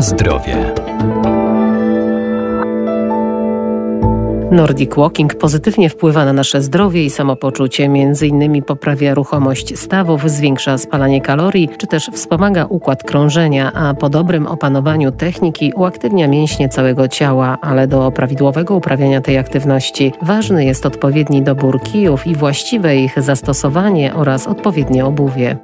Zdrowie. Nordic Walking pozytywnie wpływa na nasze zdrowie i samopoczucie, między innymi poprawia ruchomość stawów, zwiększa spalanie kalorii, czy też wspomaga układ krążenia, a po dobrym opanowaniu techniki uaktywnia mięśnie całego ciała, ale do prawidłowego uprawiania tej aktywności ważny jest odpowiedni dobór kijów i właściwe ich zastosowanie oraz odpowiednie obuwie.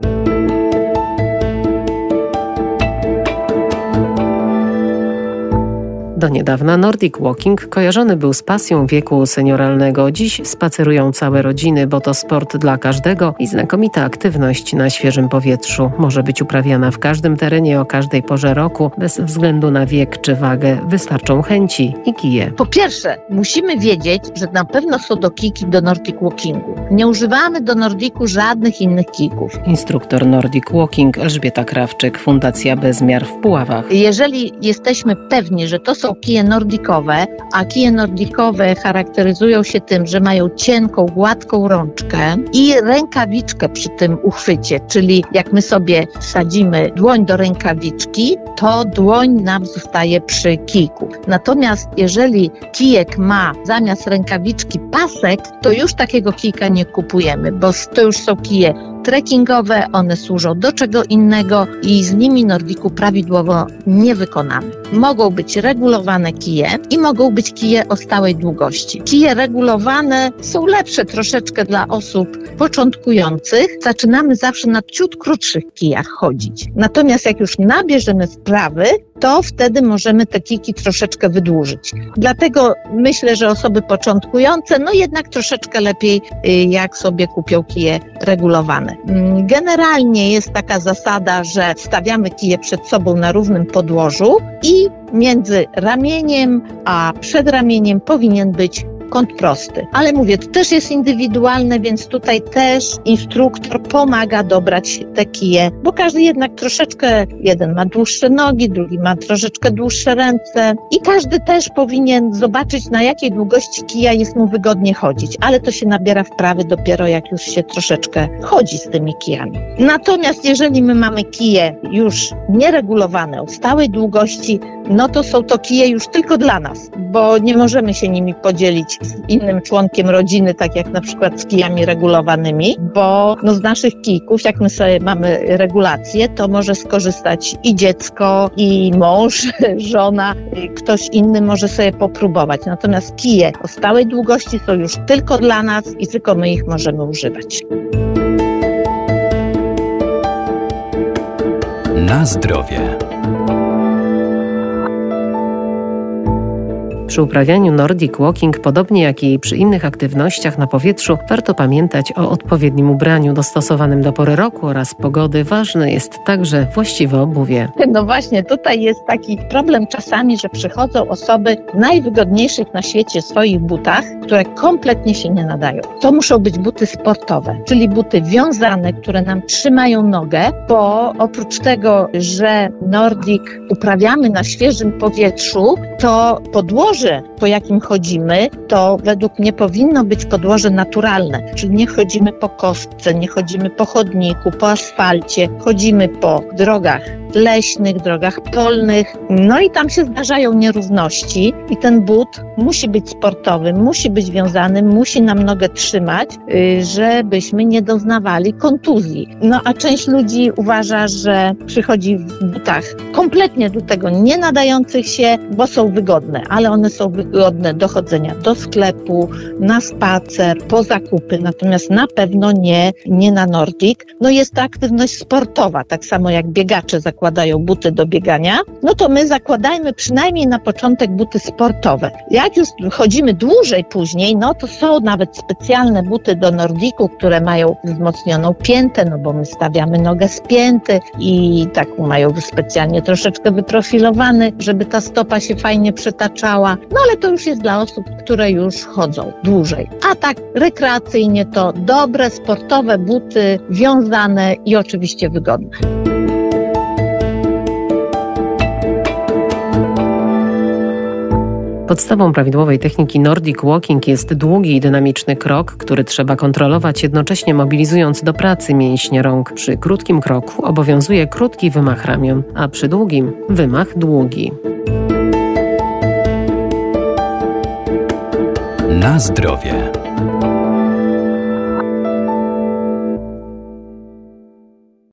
Do niedawna Nordic Walking kojarzony był z pasją wieku senioralnego. Dziś spacerują całe rodziny, bo to sport dla każdego i znakomita aktywność na świeżym powietrzu. Może być uprawiana w każdym terenie o każdej porze roku, bez względu na wiek czy wagę. Wystarczą chęci i kije. Po pierwsze, musimy wiedzieć, że na pewno są do kiki do Nordic Walkingu. Nie używamy do Nordiku żadnych innych kików. Instruktor Nordic Walking Elżbieta Krawczyk, Fundacja Bezmiar w Puławach. Jeżeli jesteśmy pewni, że to są kije nordikowe, a kije nordikowe charakteryzują się tym, że mają cienką, gładką rączkę i rękawiczkę przy tym uchwycie, czyli jak my sobie sadzimy dłoń do rękawiczki, to dłoń nam zostaje przy kijku. Natomiast jeżeli kijek ma zamiast rękawiczki pasek, to już takiego kijka nie kupujemy, bo to już są kije trekkingowe, one służą do czego innego i z nimi Nordiku prawidłowo nie wykonamy. Mogą być regulowane kije i mogą być kije o stałej długości. Kije regulowane są lepsze troszeczkę dla osób początkujących. Zaczynamy zawsze na ciut krótszych kijach chodzić. Natomiast jak już nabierzemy sprawy, to wtedy możemy te kiki troszeczkę wydłużyć. Dlatego myślę, że osoby początkujące, no jednak troszeczkę lepiej, y, jak sobie kupią kije regulowane. Mm, generalnie jest taka zasada, że stawiamy kije przed sobą na równym podłożu i między ramieniem a przedramieniem powinien być kąt prosty. Ale mówię, to też jest indywidualne, więc tutaj też instruktor pomaga dobrać te kije, bo każdy jednak troszeczkę, jeden ma dłuższe nogi, drugi ma troszeczkę dłuższe ręce i każdy też powinien zobaczyć, na jakiej długości kija jest mu wygodnie chodzić, ale to się nabiera wprawy dopiero jak już się troszeczkę chodzi z tymi kijami. Natomiast jeżeli my mamy kije już nieregulowane, o stałej długości, no to są to kije już tylko dla nas, bo nie możemy się nimi podzielić innym członkiem rodziny, tak jak na przykład z kijami regulowanymi, bo no z naszych kijków, jak my sobie mamy regulację, to może skorzystać i dziecko, i mąż, żona, ktoś inny może sobie popróbować. Natomiast kije o stałej długości są już tylko dla nas i tylko my ich możemy używać. Na zdrowie. Przy uprawianiu Nordic Walking, podobnie jak i przy innych aktywnościach na powietrzu, warto pamiętać o odpowiednim ubraniu dostosowanym do pory roku oraz pogody. Ważne jest także właściwe obuwie. No właśnie, tutaj jest taki problem czasami, że przychodzą osoby w najwygodniejszych na świecie swoich butach, które kompletnie się nie nadają. To muszą być buty sportowe, czyli buty wiązane, które nam trzymają nogę, bo oprócz tego, że Nordic uprawiamy na świeżym powietrzu, to podłoże podłoże, po jakim chodzimy, to według mnie powinno być podłoże naturalne, czyli nie chodzimy po kostce, nie chodzimy po chodniku, po asfalcie, chodzimy po drogach leśnych, drogach polnych. No i tam się zdarzają nierówności i ten but musi być sportowy, musi być wiązany, musi nam nogę trzymać, y, żebyśmy nie doznawali kontuzji. No a część ludzi uważa, że przychodzi w butach kompletnie do tego nie nadających się, bo są wygodne, ale one są wygodne do chodzenia do sklepu, na spacer, po zakupy, natomiast na pewno nie, nie na Nordic. No jest to aktywność sportowa, tak samo jak biegacze zakładają buty do biegania, no to my zakładajmy przynajmniej na początek buty sportowe. Jak już chodzimy dłużej później, no to są nawet specjalne buty do Nordiku, które mają wzmocnioną piętę, no bo my stawiamy nogę z pięty i tak mają specjalnie troszeczkę wyprofilowany, żeby ta stopa się fajnie przetaczała. No ale to już jest dla osób, które już chodzą dłużej. A tak rekreacyjnie to dobre, sportowe buty, wiązane i oczywiście wygodne. Podstawą prawidłowej techniki Nordic Walking jest długi i dynamiczny krok, który trzeba kontrolować, jednocześnie mobilizując do pracy mięśnie rąk. Przy krótkim kroku obowiązuje krótki wymach ramion, a przy długim wymach długi. Na zdrowie.